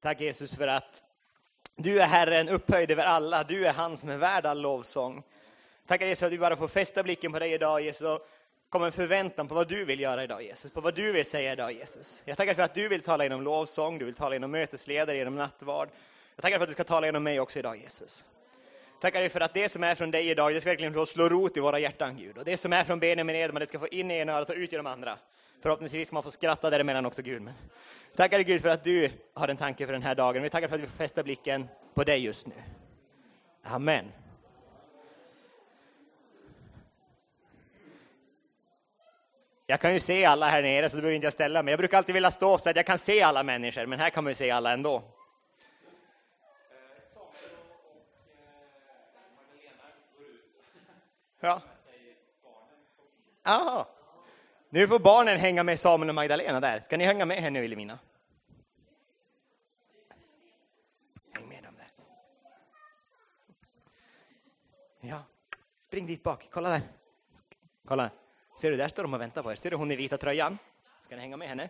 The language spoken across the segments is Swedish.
Tack Jesus för att du är Herren upphöjd över alla. Du är han som är värd all lovsång. Tackar Jesus för att vi bara får fästa blicken på dig idag Jesus och komma en förväntan på vad du vill göra idag Jesus, på vad du vill säga idag Jesus. Jag tackar för att du vill tala genom lovsång, du vill tala genom mötesledare, genom nattvard. Jag tackar för att du ska tala genom mig också idag Jesus. Tackar dig för att det som är från dig idag, det ska verkligen få slå rot i våra hjärtan Gud. Och det som är från Benjamin Edman, det ska få in i ena örat och ut genom andra. Förhoppningsvis ska man få skratta däremellan också Gud. Men tackar dig Gud för att du har en tanke för den här dagen. Vi tackar för att vi får fästa blicken på dig just nu. Amen. Jag kan ju se alla här nere, så det behöver inte jag ställa mig. Jag brukar alltid vilja stå så att jag kan se alla människor, men här kan man ju se alla ändå. Ja. Aha. Nu får barnen hänga med Samuel och Magdalena där. Ska ni hänga med henne och Vilhelmina? Häng med dem där. Ja, spring dit bak. Kolla där. Kolla. Ser du, där står de och väntar på er. Ser du hon i vita tröjan? Ska ni hänga med henne?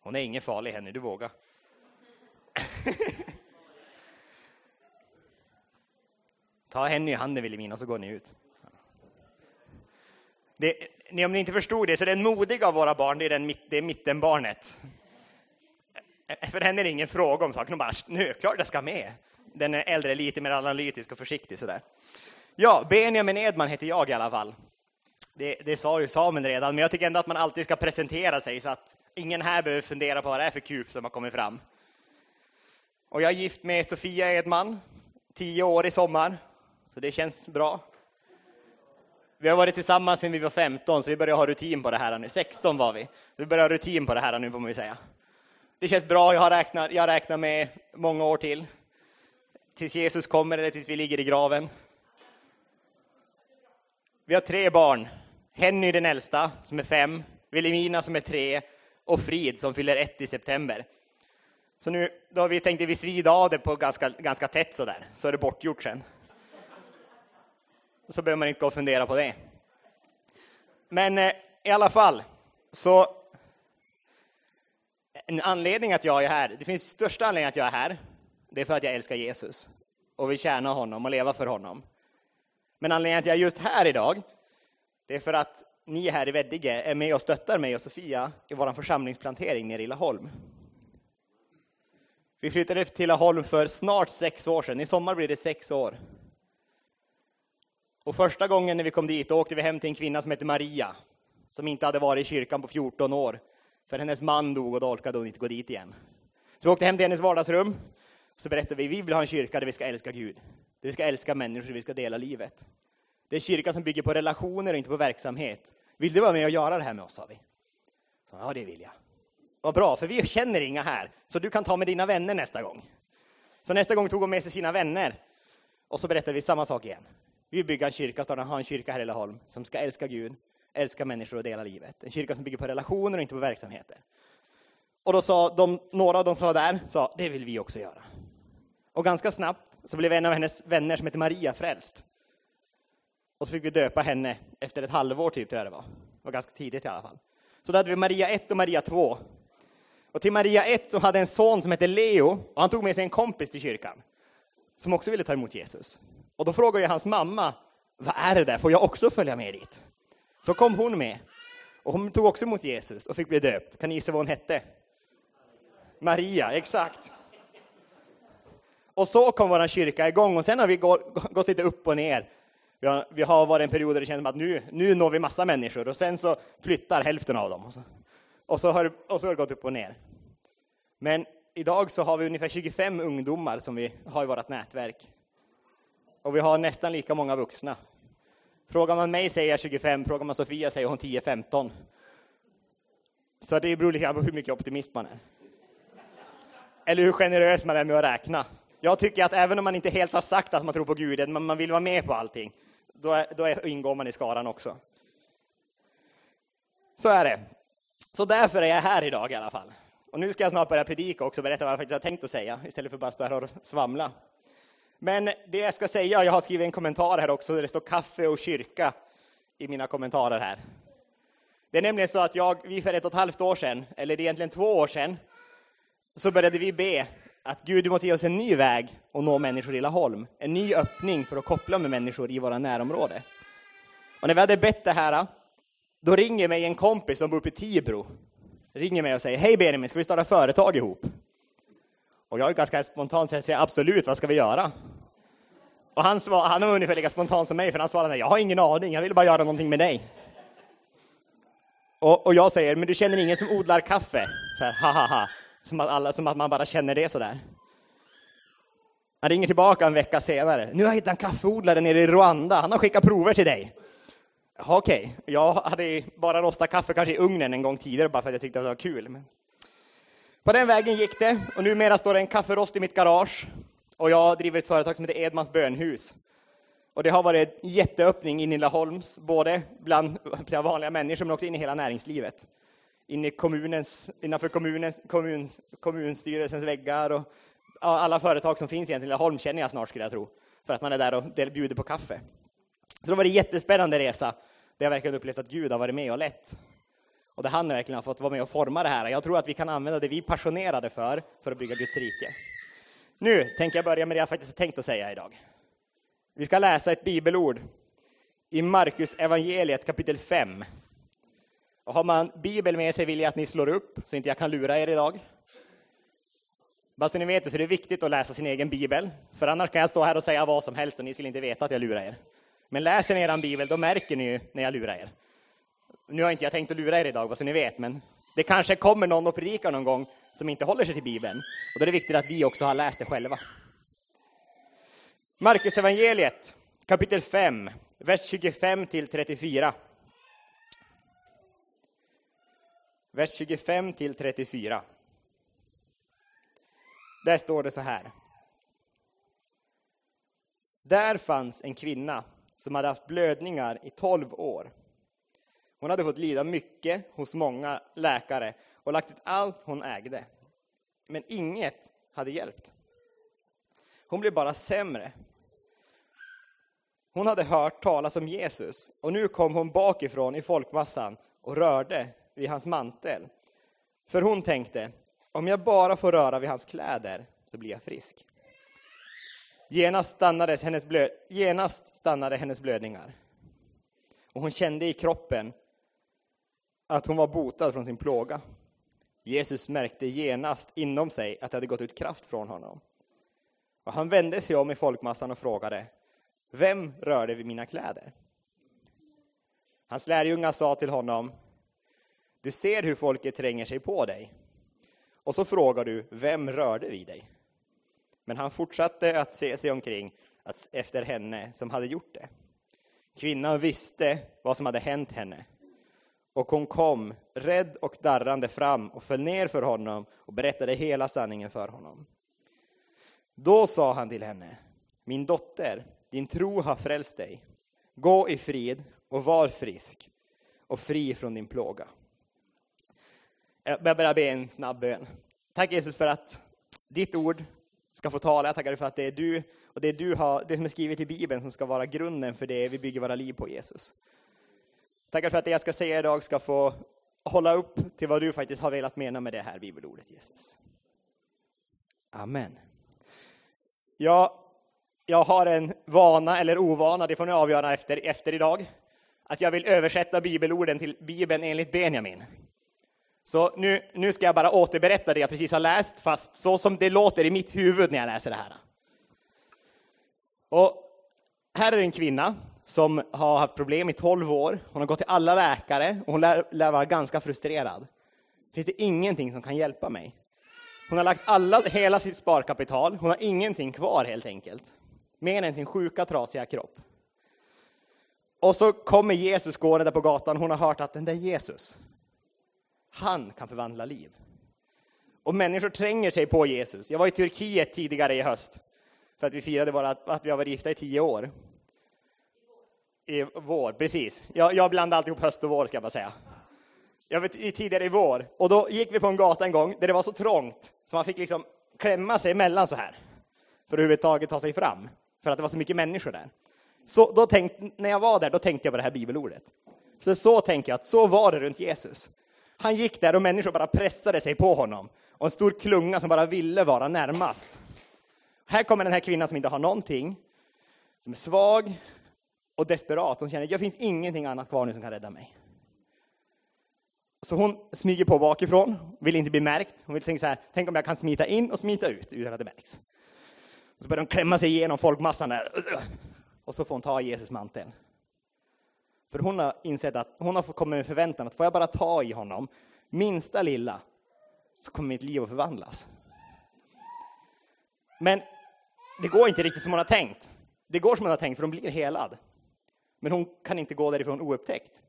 Hon är ingen farlig, henne. Du vågar. Ta henne i handen, Vilhelmina, så går ni ut. Det, om ni inte förstod det, så den modiga av våra barn, det är, den, det är mittenbarnet. För henne är det ingen fråga om saken. hon bara, nu, klart jag ska med. Den är äldre, lite mer analytisk och försiktig sådär. Ja, Benjamin Edman heter jag i alla fall. Det, det sa ju samen redan, men jag tycker ändå att man alltid ska presentera sig så att ingen här behöver fundera på vad det är för kuf som har kommit fram. Och jag är gift med Sofia Edman, tio år i sommar, så det känns bra. Vi har varit tillsammans sedan vi var 15, så vi börjar ha rutin på det här nu. 16 var vi. Vi börjar ha rutin på det här nu, får man ju säga. Det känns bra, jag, har räknat, jag räknar med många år till. Tills Jesus kommer eller tills vi ligger i graven. Vi har tre barn. Henny den äldsta, som är fem, Vilhelmina som är tre och Frid som fyller ett i september. Så nu då har vi tänkt att vi svida av det på ganska, ganska tätt sådär, så är det bortgjort sen. Så behöver man inte gå och fundera på det. Men eh, i alla fall, så en anledning att jag är här, det finns största anledningen att jag är här, det är för att jag älskar Jesus och vill tjäna honom och leva för honom. Men anledningen att jag är just här idag, det är för att ni här i Veddige är med och stöttar mig och Sofia i vår församlingsplantering nere i Laholm. Vi flyttade till Laholm för snart sex år sedan. I sommar blir det sex år. Och första gången när vi kom dit åkte vi hem till en kvinna som hette Maria, som inte hade varit i kyrkan på 14 år, för hennes man dog och då orkade hon inte gå dit igen. Så vi åkte hem till hennes vardagsrum, och så berättade vi, vi vill ha en kyrka där vi ska älska Gud. Där vi ska älska människor, där vi ska dela livet. Det är en kyrka som bygger på relationer och inte på verksamhet. Vill du vara med och göra det här med oss, sa vi. Så, ja, det vill jag. Vad bra, för vi känner inga här, så du kan ta med dina vänner nästa gång. Så nästa gång tog hon med sig sina vänner, och så berättade vi samma sak igen. Vi vill bygga en kyrka, starta ha en kyrka här i Laholm, som ska älska Gud, älska människor och dela livet. En kyrka som bygger på relationer och inte på verksamheter. Och då sa de, några av de som var där, sa, det vill vi också göra. Och ganska snabbt så blev en av hennes vänner som heter Maria frälst. Och så fick vi döpa henne efter ett halvår, typ, tror jag det var. Det var ganska tidigt i alla fall. Så då hade vi Maria 1 och Maria 2. Och till Maria 1 så hade en son som hette Leo, och han tog med sig en kompis till kyrkan, som också ville ta emot Jesus. Och då frågade jag hans mamma, vad är det där, får jag också följa med dit? Så kom hon med. Och hon tog också emot Jesus och fick bli döpt. Kan ni gissa vad hon hette? Maria, exakt. Och så kom vår kyrka igång och sen har vi gått lite upp och ner. Vi har, vi har varit en period där det känns som att nu, nu når vi massa människor och sen så flyttar hälften av dem. Och så, och så, har, och så har det gått upp och ner. Men idag så har vi ungefär 25 ungdomar som vi har i vårt nätverk. Och vi har nästan lika många vuxna. Frågar man mig säger jag 25, frågar man Sofia säger hon 10-15. Så det beror lite på hur mycket optimist man är. Eller hur generös man är med att räkna. Jag tycker att även om man inte helt har sagt att man tror på Gud, men man vill vara med på allting, då, är, då är, ingår man i skaran också. Så är det. Så därför är jag här idag i alla fall. Och nu ska jag snart börja predika också och berätta vad jag faktiskt har tänkt att säga, istället för att bara stå här och svamla. Men det jag ska säga, jag har skrivit en kommentar här också, där det står kaffe och kyrka i mina kommentarer här. Det är nämligen så att jag, vi för ett och ett halvt år sedan, eller egentligen två år sedan, så började vi be att Gud, du måste ge oss en ny väg att nå människor i Laholm. En ny öppning för att koppla med människor i våra närområde. Och när vi hade bett det här, då ringer mig en kompis som bor uppe i Tibro. Ringer mig och säger, hej Benjamin, ska vi starta företag ihop? Och jag är ganska spontant säger absolut, vad ska vi göra? Och han, svar, han var ungefär lika spontan som mig, för han svarade, jag har ingen aning, jag vill bara göra någonting med dig. Och, och jag säger, men du känner ingen som odlar kaffe? Så här, ha ha ha. Som att, alla, som att man bara känner det sådär. Han ringer tillbaka en vecka senare. Nu har jag hittat en kaffeodlare nere i Rwanda. Han har skickat prover till dig. Okej, okay. jag hade bara rostat kaffe kanske i ugnen en gång tidigare bara för att jag tyckte att det var kul. Men... På den vägen gick det och numera står det en kafferost i mitt garage och jag driver ett företag som heter Edmans bönhus. Och det har varit en jätteöppning in i Laholms, både bland vanliga människor men också in i hela näringslivet in i kommunens, innanför kommunens, kommun, kommunstyrelsens väggar och alla företag som finns egentligen i Laholm känner jag snart skulle jag tro, för att man är där och bjuder på kaffe. Så det var en jättespännande resa, där jag verkligen upplevt att Gud har varit med och lett. Och där han verkligen har fått vara med och forma det här. Jag tror att vi kan använda det vi är passionerade för, för att bygga Guds rike. Nu tänker jag börja med det jag faktiskt tänkt att säga idag. Vi ska läsa ett bibelord i Markus evangeliet kapitel 5, och har man Bibel med sig vill jag att ni slår upp, så inte jag kan lura er idag. Bara så ni vet det, så är det viktigt att läsa sin egen bibel, för annars kan jag stå här och säga vad som helst och ni skulle inte veta att jag lurar er. Men läser ni er bibel, då märker ni ju när jag lurar er. Nu har inte jag tänkt att lura er idag, vad så ni vet, men det kanske kommer någon och predikar någon gång som inte håller sig till bibeln. Och då är det viktigt att vi också har läst det själva. Markus evangeliet kapitel 5, vers 25 till 34. vers 25 till 34. Där står det så här. Där fanns en kvinna som hade haft blödningar i tolv år. Hon hade fått lida mycket hos många läkare och lagt ut allt hon ägde. Men inget hade hjälpt. Hon blev bara sämre. Hon hade hört talas om Jesus och nu kom hon bakifrån i folkmassan och rörde vid hans mantel. För hon tänkte, om jag bara får röra vid hans kläder så blir jag frisk. Genast, stannades hennes blöd, genast stannade hennes blödningar. Och hon kände i kroppen att hon var botad från sin plåga. Jesus märkte genast inom sig att det hade gått ut kraft från honom. Och han vände sig om i folkmassan och frågade, vem rörde vid mina kläder? Hans lärjungar sa till honom, du ser hur folket tränger sig på dig. Och så frågar du, vem rörde vid dig? Men han fortsatte att se sig omkring efter henne som hade gjort det. Kvinnan visste vad som hade hänt henne. Och hon kom, rädd och darrande fram och föll ner för honom och berättade hela sanningen för honom. Då sa han till henne, min dotter, din tro har frälst dig. Gå i frid och var frisk och fri från din plåga. Jag börjar be en snabb bön. Tack Jesus för att ditt ord ska få tala. Jag tackar dig för att det är du och det, du har, det som är skrivet i Bibeln som ska vara grunden för det vi bygger våra liv på, Jesus. Tackar för att det jag ska säga idag ska få hålla upp till vad du faktiskt har velat mena med det här bibelordet, Jesus. Amen. Ja, jag har en vana eller ovana, det får ni avgöra efter, efter idag, att jag vill översätta bibelorden till Bibeln enligt Benjamin. Så nu, nu ska jag bara återberätta det jag precis har läst, fast så som det låter i mitt huvud när jag läser det här. Och här är en kvinna som har haft problem i 12 år. Hon har gått till alla läkare och hon lär, lär vara ganska frustrerad. Finns det ingenting som kan hjälpa mig? Hon har lagt alla, hela sitt sparkapital. Hon har ingenting kvar helt enkelt. Mer än sin sjuka, trasiga kropp. Och så kommer Jesus gående där på gatan. Hon har hört att den där Jesus, han kan förvandla liv. Och människor tränger sig på Jesus. Jag var i Turkiet tidigare i höst för att vi firade våra, att vi har varit gifta i tio år. I vår, precis. Jag, jag blandar alltid ihop höst och vår ska jag bara säga. Jag vet, tidigare i vår. Och då gick vi på en gata en gång där det var så trångt så man fick liksom klämma sig emellan så här för att överhuvudtaget ta sig fram. För att det var så mycket människor där. Så då tänkte, när jag var där, då tänkte jag på det här bibelordet. Så så tänker jag att så var det runt Jesus. Han gick där och människor bara pressade sig på honom. Och en stor klunga som bara ville vara närmast. Här kommer den här kvinnan som inte har någonting, som är svag och desperat. Hon känner att det finns ingenting annat kvar nu som kan rädda mig. Så hon smyger på bakifrån, vill inte bli märkt. Hon vill tänka så här, tänk om jag kan smita in och smita ut utan att det märks. Och så börjar hon klämma sig igenom folkmassan där. Och så får hon ta Jesus mantel. För hon har insett att hon har kommit med förväntan att får jag bara ta i honom, minsta lilla, så kommer mitt liv att förvandlas. Men det går inte riktigt som hon har tänkt. Det går som hon har tänkt, för hon blir helad. Men hon kan inte gå därifrån oupptäckt.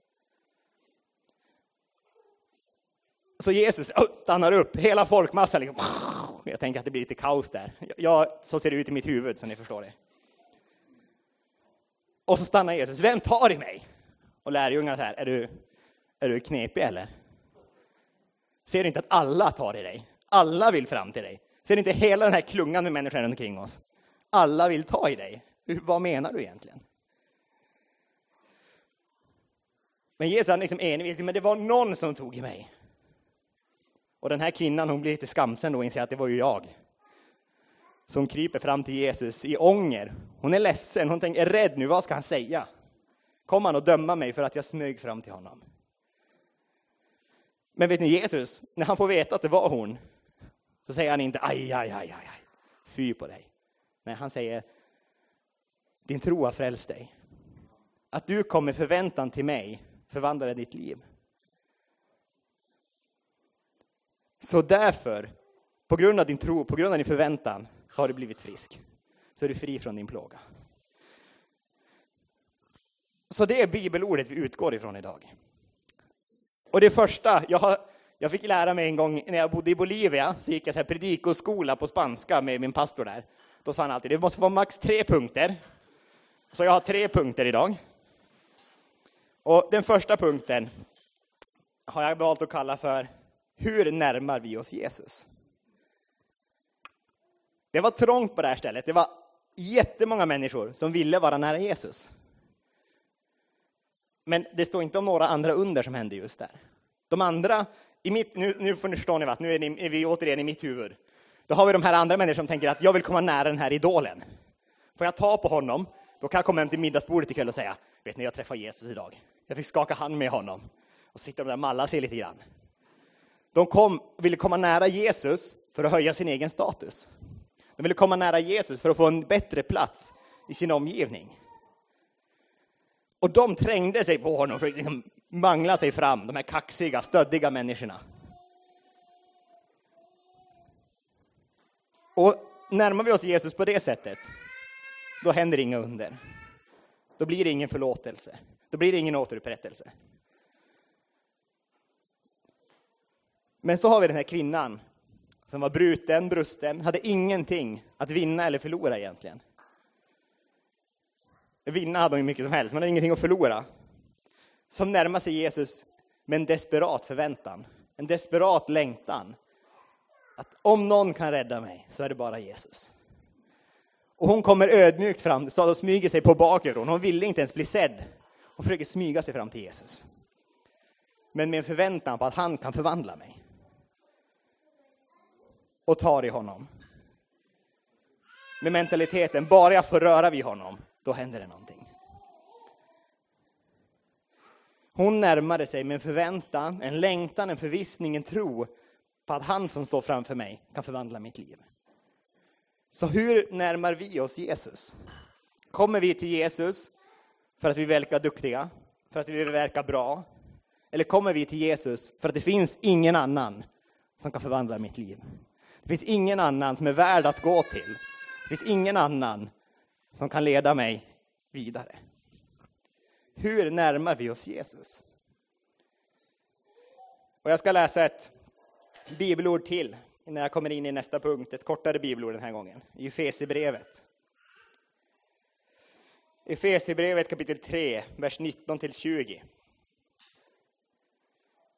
Så Jesus stannar upp, hela folkmassan liksom. Jag tänker att det blir lite kaos där. Jag, så ser det ut i mitt huvud, så ni förstår det. Och så stannar Jesus. Vem tar i mig? Och lärjungarna så här, är du, är du knepig eller? Ser du inte att alla tar i dig? Alla vill fram till dig. Ser du inte hela den här klungan med människor runt omkring oss? Alla vill ta i dig. Vad menar du egentligen? Men Jesus är liksom envis, men det var någon som tog i mig. Och den här kvinnan hon blir lite skamsen då och inser att det var ju jag. Så hon kryper fram till Jesus i ånger. Hon är ledsen, hon tänker, är rädd nu, vad ska han säga? Kommer han att döma mig för att jag smög fram till honom? Men vet ni, Jesus, när han får veta att det var hon, så säger han inte aj, aj, aj, aj, fy på dig. Nej, han säger, din tro har frälst dig. Att du kom med förväntan till mig förvandlade ditt liv. Så därför, på grund av din tro, på grund av din förväntan, har du blivit frisk. Så är du fri från din plåga. Så det är bibelordet vi utgår ifrån idag. Och det första, jag, har, jag fick lära mig en gång när jag bodde i Bolivia, så gick jag så här predikoskola på spanska med min pastor där. Då sa han alltid, det måste vara max tre punkter. Så jag har tre punkter idag. Och den första punkten har jag valt att kalla för hur närmar vi oss Jesus? Det var trångt på det här stället. Det var jättemånga människor som ville vara nära Jesus. Men det står inte om några andra under som hände just där. De andra, i mitt, nu, nu förstår ni vad, nu är, ni, är vi återigen i mitt huvud. Då har vi de här andra människorna som tänker att jag vill komma nära den här idolen. Får jag ta på honom, då kan jag komma hem till middagsbordet ikväll och säga, vet ni, jag träffade Jesus idag. Jag fick skaka hand med honom. Och sitta där och malla sig lite grann. De kom, ville komma nära Jesus för att höja sin egen status. De ville komma nära Jesus för att få en bättre plats i sin omgivning. Och de trängde sig på honom för att liksom mangla sig fram, de här kaxiga, stöddiga människorna. Och närmar vi oss Jesus på det sättet, då händer inga under. Då blir det ingen förlåtelse. Då blir det ingen återupprättelse. Men så har vi den här kvinnan som var bruten, brusten, hade ingenting att vinna eller förlora egentligen. Vinna hade hon ju mycket som helst, men hade ingenting att förlora. Som närmar sig Jesus med en desperat förväntan, en desperat längtan. Att om någon kan rädda mig så är det bara Jesus. Och hon kommer ödmjukt fram, så och smyger sig på bakgrunden. Hon ville inte ens bli sedd. Hon försöker smyga sig fram till Jesus. Men med en förväntan på att han kan förvandla mig och tar i honom. Med mentaliteten, bara jag får röra vid honom, då händer det någonting. Hon närmade sig med en förväntan, en längtan, en förvissning, en tro på att han som står framför mig kan förvandla mitt liv. Så hur närmar vi oss Jesus? Kommer vi till Jesus för att vi verkar duktiga, för att vi verkar bra? Eller kommer vi till Jesus för att det finns ingen annan som kan förvandla mitt liv? Det finns ingen annan som är värd att gå till. Det finns ingen annan som kan leda mig vidare. Hur närmar vi oss Jesus? Och jag ska läsa ett bibelord till innan jag kommer in i nästa punkt, ett kortare bibelord den här gången, i Efesierbrevet. Efesierbrevet kapitel 3, vers 19 till 20.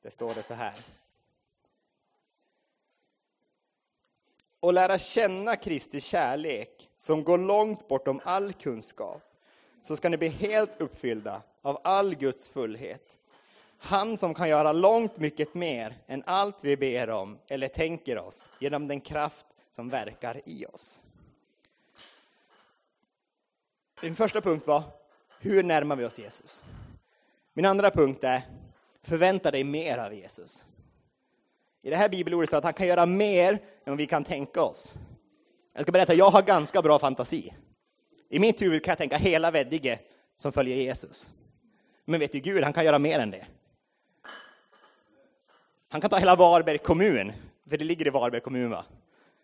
Det står det så här. och lära känna Kristi kärlek som går långt bortom all kunskap, så ska ni bli helt uppfyllda av all Guds fullhet han som kan göra långt mycket mer än allt vi ber om eller tänker oss genom den kraft som verkar i oss. Min första punkt var, hur närmar vi oss Jesus? Min andra punkt är, förvänta dig mer av Jesus. I det här bibelordet står att han kan göra mer än vad vi kan tänka oss. Jag ska berätta, jag har ganska bra fantasi. I mitt huvud kan jag tänka hela Veddige som följer Jesus. Men vet du, Gud, han kan göra mer än det. Han kan ta hela Varberg kommun, för det ligger i Varberg kommun va?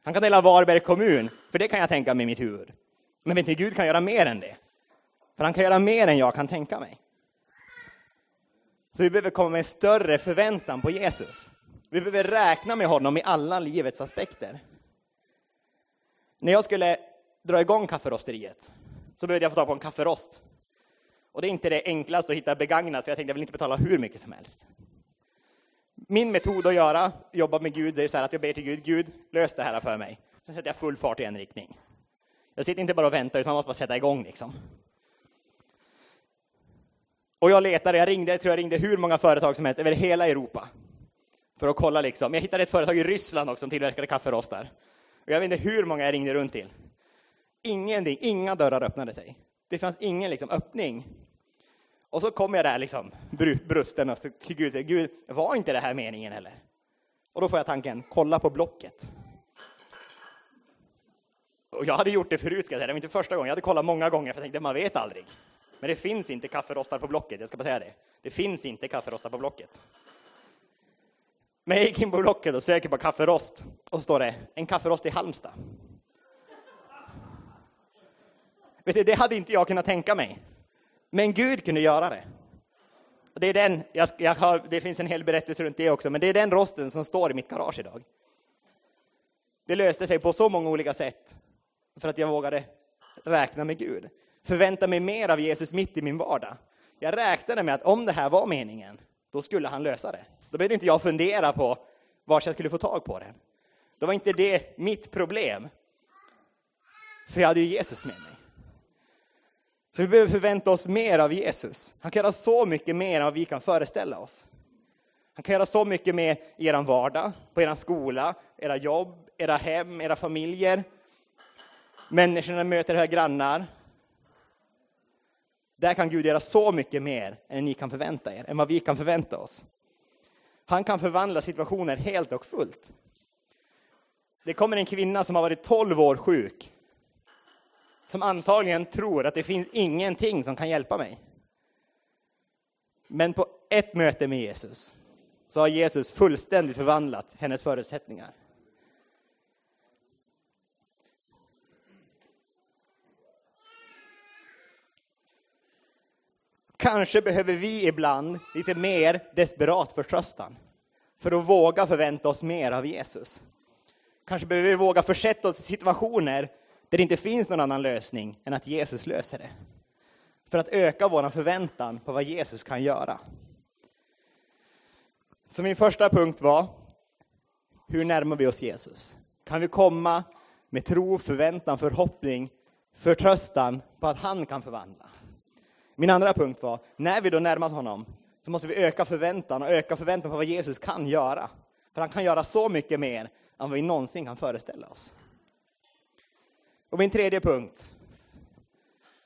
Han kan ta hela Varberg kommun, för det kan jag tänka mig i mitt huvud. Men vet ni, Gud kan göra mer än det. För han kan göra mer än jag kan tänka mig. Så vi behöver komma med en större förväntan på Jesus. Vi behöver räkna med honom i alla livets aspekter. När jag skulle dra igång kafferosteriet så behövde jag få tag på en kafferost. Och det är inte det enklaste att hitta begagnat, för jag tänkte jag vill inte betala hur mycket som helst. Min metod att göra, jobba med Gud, det är så här att jag ber till Gud, Gud, lös det här för mig. Sen sätter jag full fart i en riktning. Jag sitter inte bara och väntar, utan man måste bara sätta igång liksom. Och jag letade, jag ringde, jag tror jag ringde hur många företag som helst över hela Europa. För att kolla liksom. Jag hittade ett företag i Ryssland också som tillverkade kafferostar. Och jag vet inte hur många jag ringde runt till. Ingenting, inga dörrar öppnade sig. Det fanns ingen liksom, öppning. Och så kom jag där liksom, brusten och till Gud säger, Gud, var inte det här meningen heller? Och då får jag tanken, kolla på Blocket. Och jag hade gjort det förut, ska jag säga. det var inte första gången, jag hade kollat många gånger, för jag tänkte, man vet aldrig. Men det finns inte kafferostar på Blocket, jag ska bara säga det. Det finns inte kafferostar på Blocket. Men jag gick in på Blocket och söker på kafferost, och så står det, en kafferost i Halmstad. Vet du, det hade inte jag kunnat tänka mig. Men Gud kunde göra det. Det, är den, jag, jag har, det finns en hel berättelse runt det också, men det är den rosten som står i mitt garage idag. Det löste sig på så många olika sätt för att jag vågade räkna med Gud. Förvänta mig mer av Jesus mitt i min vardag. Jag räknade med att om det här var meningen, då skulle han lösa det. Då behövde inte jag fundera på var jag skulle få tag på den. Då var inte det mitt problem. För jag hade ju Jesus med mig. Så vi behöver förvänta oss mer av Jesus. Han kan göra så mycket mer än vad vi kan föreställa oss. Han kan göra så mycket mer i er vardag, på er skola, era jobb, era hem, era familjer. Människorna möter era grannar. Där kan Gud göra så mycket mer än ni kan förvänta er, än vad vi kan förvänta oss. Han kan förvandla situationer helt och fullt. Det kommer en kvinna som har varit 12 år sjuk som antagligen tror att det finns ingenting som kan hjälpa mig. Men på ett möte med Jesus så har Jesus fullständigt förvandlat hennes förutsättningar. Kanske behöver vi ibland lite mer desperat förtröstan för att våga förvänta oss mer av Jesus. Kanske behöver vi våga försätta oss i situationer där det inte finns någon annan lösning än att Jesus löser det. För att öka vår förväntan på vad Jesus kan göra. Så min första punkt var, hur närmar vi oss Jesus? Kan vi komma med tro, förväntan, förhoppning, förtröstan på att han kan förvandla? Min andra punkt var, när vi då närmar oss honom, så måste vi öka förväntan och öka förväntan på vad Jesus kan göra. För han kan göra så mycket mer än vad vi någonsin kan föreställa oss. Och min tredje punkt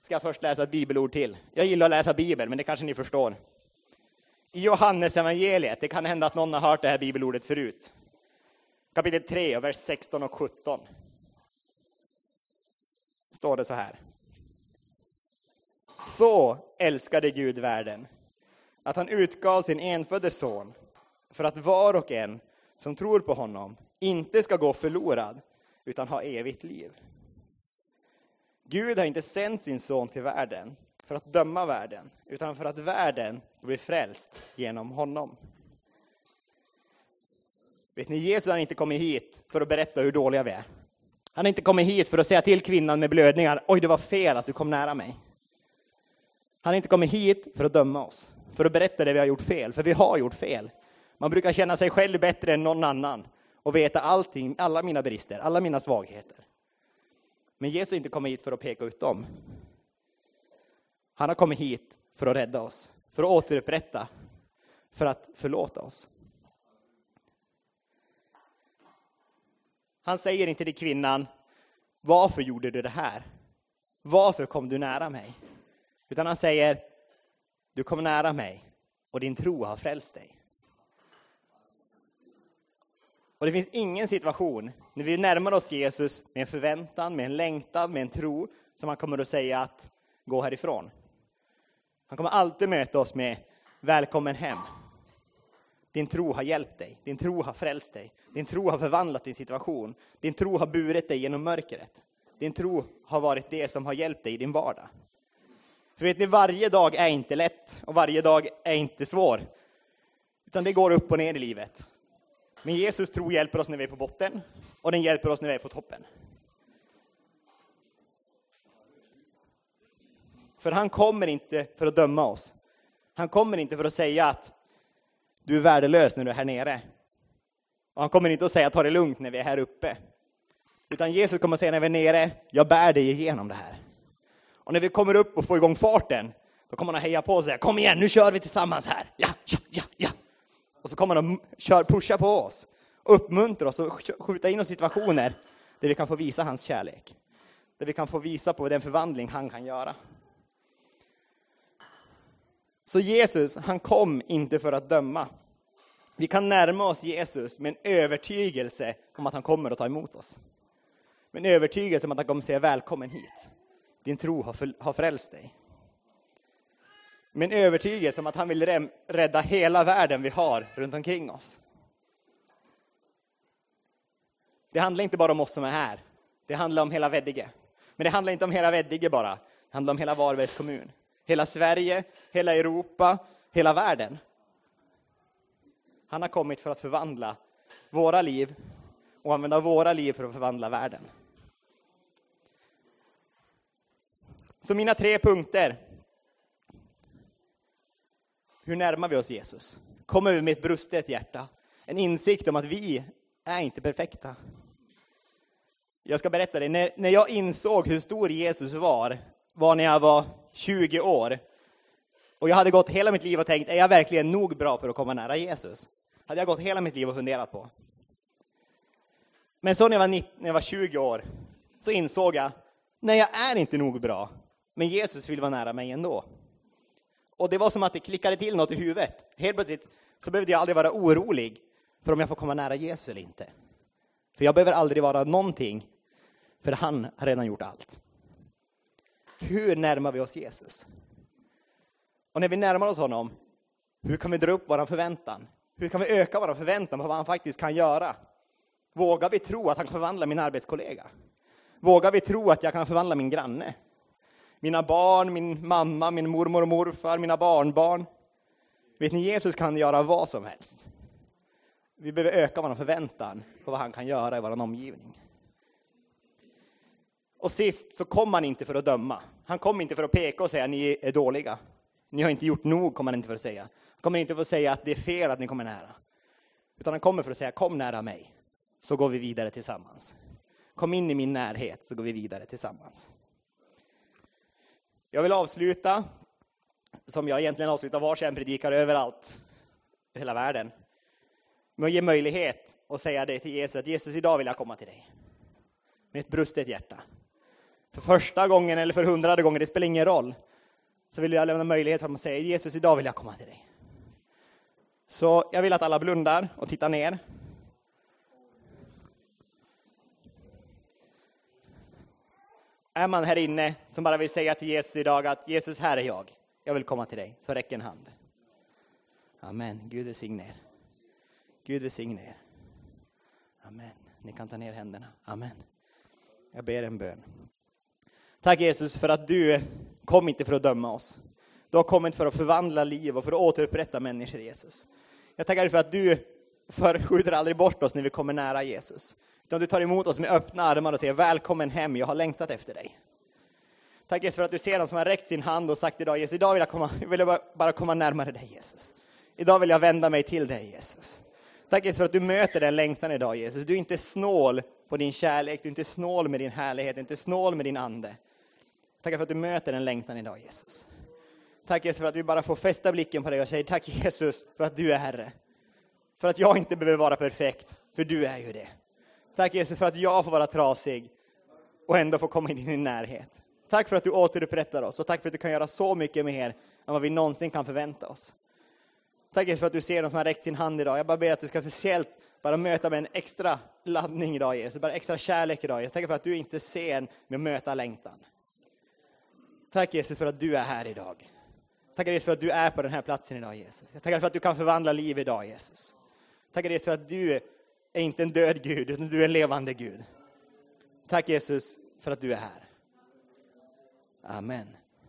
ska jag först läsa ett bibelord till. Jag gillar att läsa bibel, men det kanske ni förstår. I Johannes evangeliet, det kan hända att någon har hört det här bibelordet förut. Kapitel 3, vers 16 och 17. Står det så här. Så älskade Gud världen, att han utgav sin enfödde son, för att var och en som tror på honom inte ska gå förlorad, utan ha evigt liv. Gud har inte sänt sin son till världen för att döma världen, utan för att världen ska bli frälst genom honom. Vet ni, Jesus har inte kommit hit för att berätta hur dåliga vi är. Han har inte kommit hit för att säga till kvinnan med blödningar, oj det var fel att du kom nära mig. Han har inte kommit hit för att döma oss, för att berätta det vi har gjort fel, för vi har gjort fel. Man brukar känna sig själv bättre än någon annan och veta allting, alla mina brister, alla mina svagheter. Men Jesus har inte kommit hit för att peka ut dem. Han har kommit hit för att rädda oss, för att återupprätta, för att förlåta oss. Han säger inte till kvinnan, varför gjorde du det här? Varför kom du nära mig? Utan han säger, du kom nära mig och din tro har frälst dig. Och det finns ingen situation när vi närmar oss Jesus med en förväntan, med en längtan, med en tro, som han kommer att säga att gå härifrån. Han kommer alltid möta oss med välkommen hem. Din tro har hjälpt dig, din tro har frälst dig, din tro har förvandlat din situation, din tro har burit dig genom mörkret. Din tro har varit det som har hjälpt dig i din vardag. För vet ni, varje dag är inte lätt och varje dag är inte svår. Utan det går upp och ner i livet. Men Jesus tro hjälper oss när vi är på botten och den hjälper oss när vi är på toppen. För han kommer inte för att döma oss. Han kommer inte för att säga att du är värdelös när du är här nere. Och han kommer inte att säga ta det lugnt när vi är här uppe. Utan Jesus kommer att säga när vi är nere, jag bär dig igenom det här. Och när vi kommer upp och får igång farten, då kommer han att heja på och säga kom igen, nu kör vi tillsammans här. Ja, ja, ja, ja. Och så kommer han kör, pusha på oss, uppmuntra oss och skjuta in oss i situationer där vi kan få visa hans kärlek. Där vi kan få visa på den förvandling han kan göra. Så Jesus, han kom inte för att döma. Vi kan närma oss Jesus med en övertygelse om att han kommer att ta emot oss. Med en övertygelse om att han kommer att säga välkommen hit. Din tro har, för, har frälst dig. Med en övertygelse om att han vill rädda hela världen vi har runt omkring oss. Det handlar inte bara om oss som är här. Det handlar om hela Veddige. Men det handlar inte om hela Veddige bara. Det handlar om hela Varbergs kommun. Hela Sverige, hela Europa, hela världen. Han har kommit för att förvandla våra liv och använda våra liv för att förvandla världen. Så mina tre punkter. Hur närmar vi oss Jesus? Kommer vi med ett brustet hjärta? En insikt om att vi är inte perfekta. Jag ska berätta det. När, när jag insåg hur stor Jesus var, var när jag var 20 år. Och jag hade gått hela mitt liv och tänkt, är jag verkligen nog bra för att komma nära Jesus? Hade jag gått hela mitt liv och funderat på. Men så när jag var, 19, när jag var 20 år, så insåg jag, nej jag är inte nog bra. Men Jesus vill vara nära mig ändå. Och det var som att det klickade till något i huvudet. Helt plötsligt så behövde jag aldrig vara orolig för om jag får komma nära Jesus eller inte. För jag behöver aldrig vara någonting, för han har redan gjort allt. Hur närmar vi oss Jesus? Och när vi närmar oss honom, hur kan vi dra upp vår förväntan? Hur kan vi öka vår förväntan på vad han faktiskt kan göra? Vågar vi tro att han kan förvandla min arbetskollega? Vågar vi tro att jag kan förvandla min granne? Mina barn, min mamma, min mormor och morfar, mina barnbarn. Vet ni, Jesus kan göra vad som helst. Vi behöver öka vår förväntan på vad han kan göra i vår omgivning. Och sist så kom han inte för att döma. Han kom inte för att peka och säga ni är dåliga. Ni har inte gjort nog, kommer han inte för att säga. Han kommer inte för att säga att det är fel att ni kommer nära. Utan han kommer för att säga kom nära mig, så går vi vidare tillsammans. Kom in i min närhet, så går vi vidare tillsammans. Jag vill avsluta, som jag egentligen avslutar var jag predikar överallt i hela världen, med att ge möjlighet att säga det till Jesus, att Jesus, idag vill jag komma till dig. Med ett brustet hjärta för första gången eller för hundrade gången, det spelar ingen roll, så vill jag lämna möjlighet för att säga Jesus, idag vill jag komma till dig. Så jag vill att alla blundar och tittar ner. Är man här inne som bara vill säga till Jesus idag att Jesus, här är jag. Jag vill komma till dig. Så räck en hand. Amen. Gud välsigne er. Gud välsigne er. Amen. Ni kan ta ner händerna. Amen. Jag ber en bön. Tack Jesus för att du kom inte för att döma oss. Du har kommit för att förvandla liv och för att återupprätta människor, Jesus. Jag tackar dig för att du förskjuter aldrig bort oss när vi kommer nära Jesus. Utan du tar emot oss med öppna armar och säger välkommen hem, jag har längtat efter dig. Tack Jesus för att du ser den som har räckt sin hand och sagt idag, Jesus, idag vill jag, komma, vill jag bara komma närmare dig Jesus. Idag vill jag vända mig till dig Jesus. Tack Jesus för att du möter den längtan idag Jesus. Du är inte snål på din kärlek, du är inte snål med din härlighet, du är inte snål med din ande. Tack för att du möter den längtan idag, Jesus. Tack Jesus för att vi bara får fästa blicken på dig och säga tack Jesus för att du är Herre. För att jag inte behöver vara perfekt, för du är ju det. Tack Jesus för att jag får vara trasig och ändå få komma in i din närhet. Tack för att du återupprättar oss och tack för att du kan göra så mycket mer än vad vi någonsin kan förvänta oss. Tack Jesus för att du ser dem som har räckt sin hand idag. Jag bara ber att du ska speciellt bara möta med en extra laddning idag Jesus, bara extra kärlek idag Jesus. Tack för att du inte ser med att möta längtan. Tack Jesus för att du är här idag. Tackar Jesus för att du är på den här platsen idag Jesus. Jag tackar för att du kan förvandla liv idag Jesus. Tackar Jesus för att du är inte en död Gud, utan du är en levande Gud. Tack Jesus för att du är här. Amen.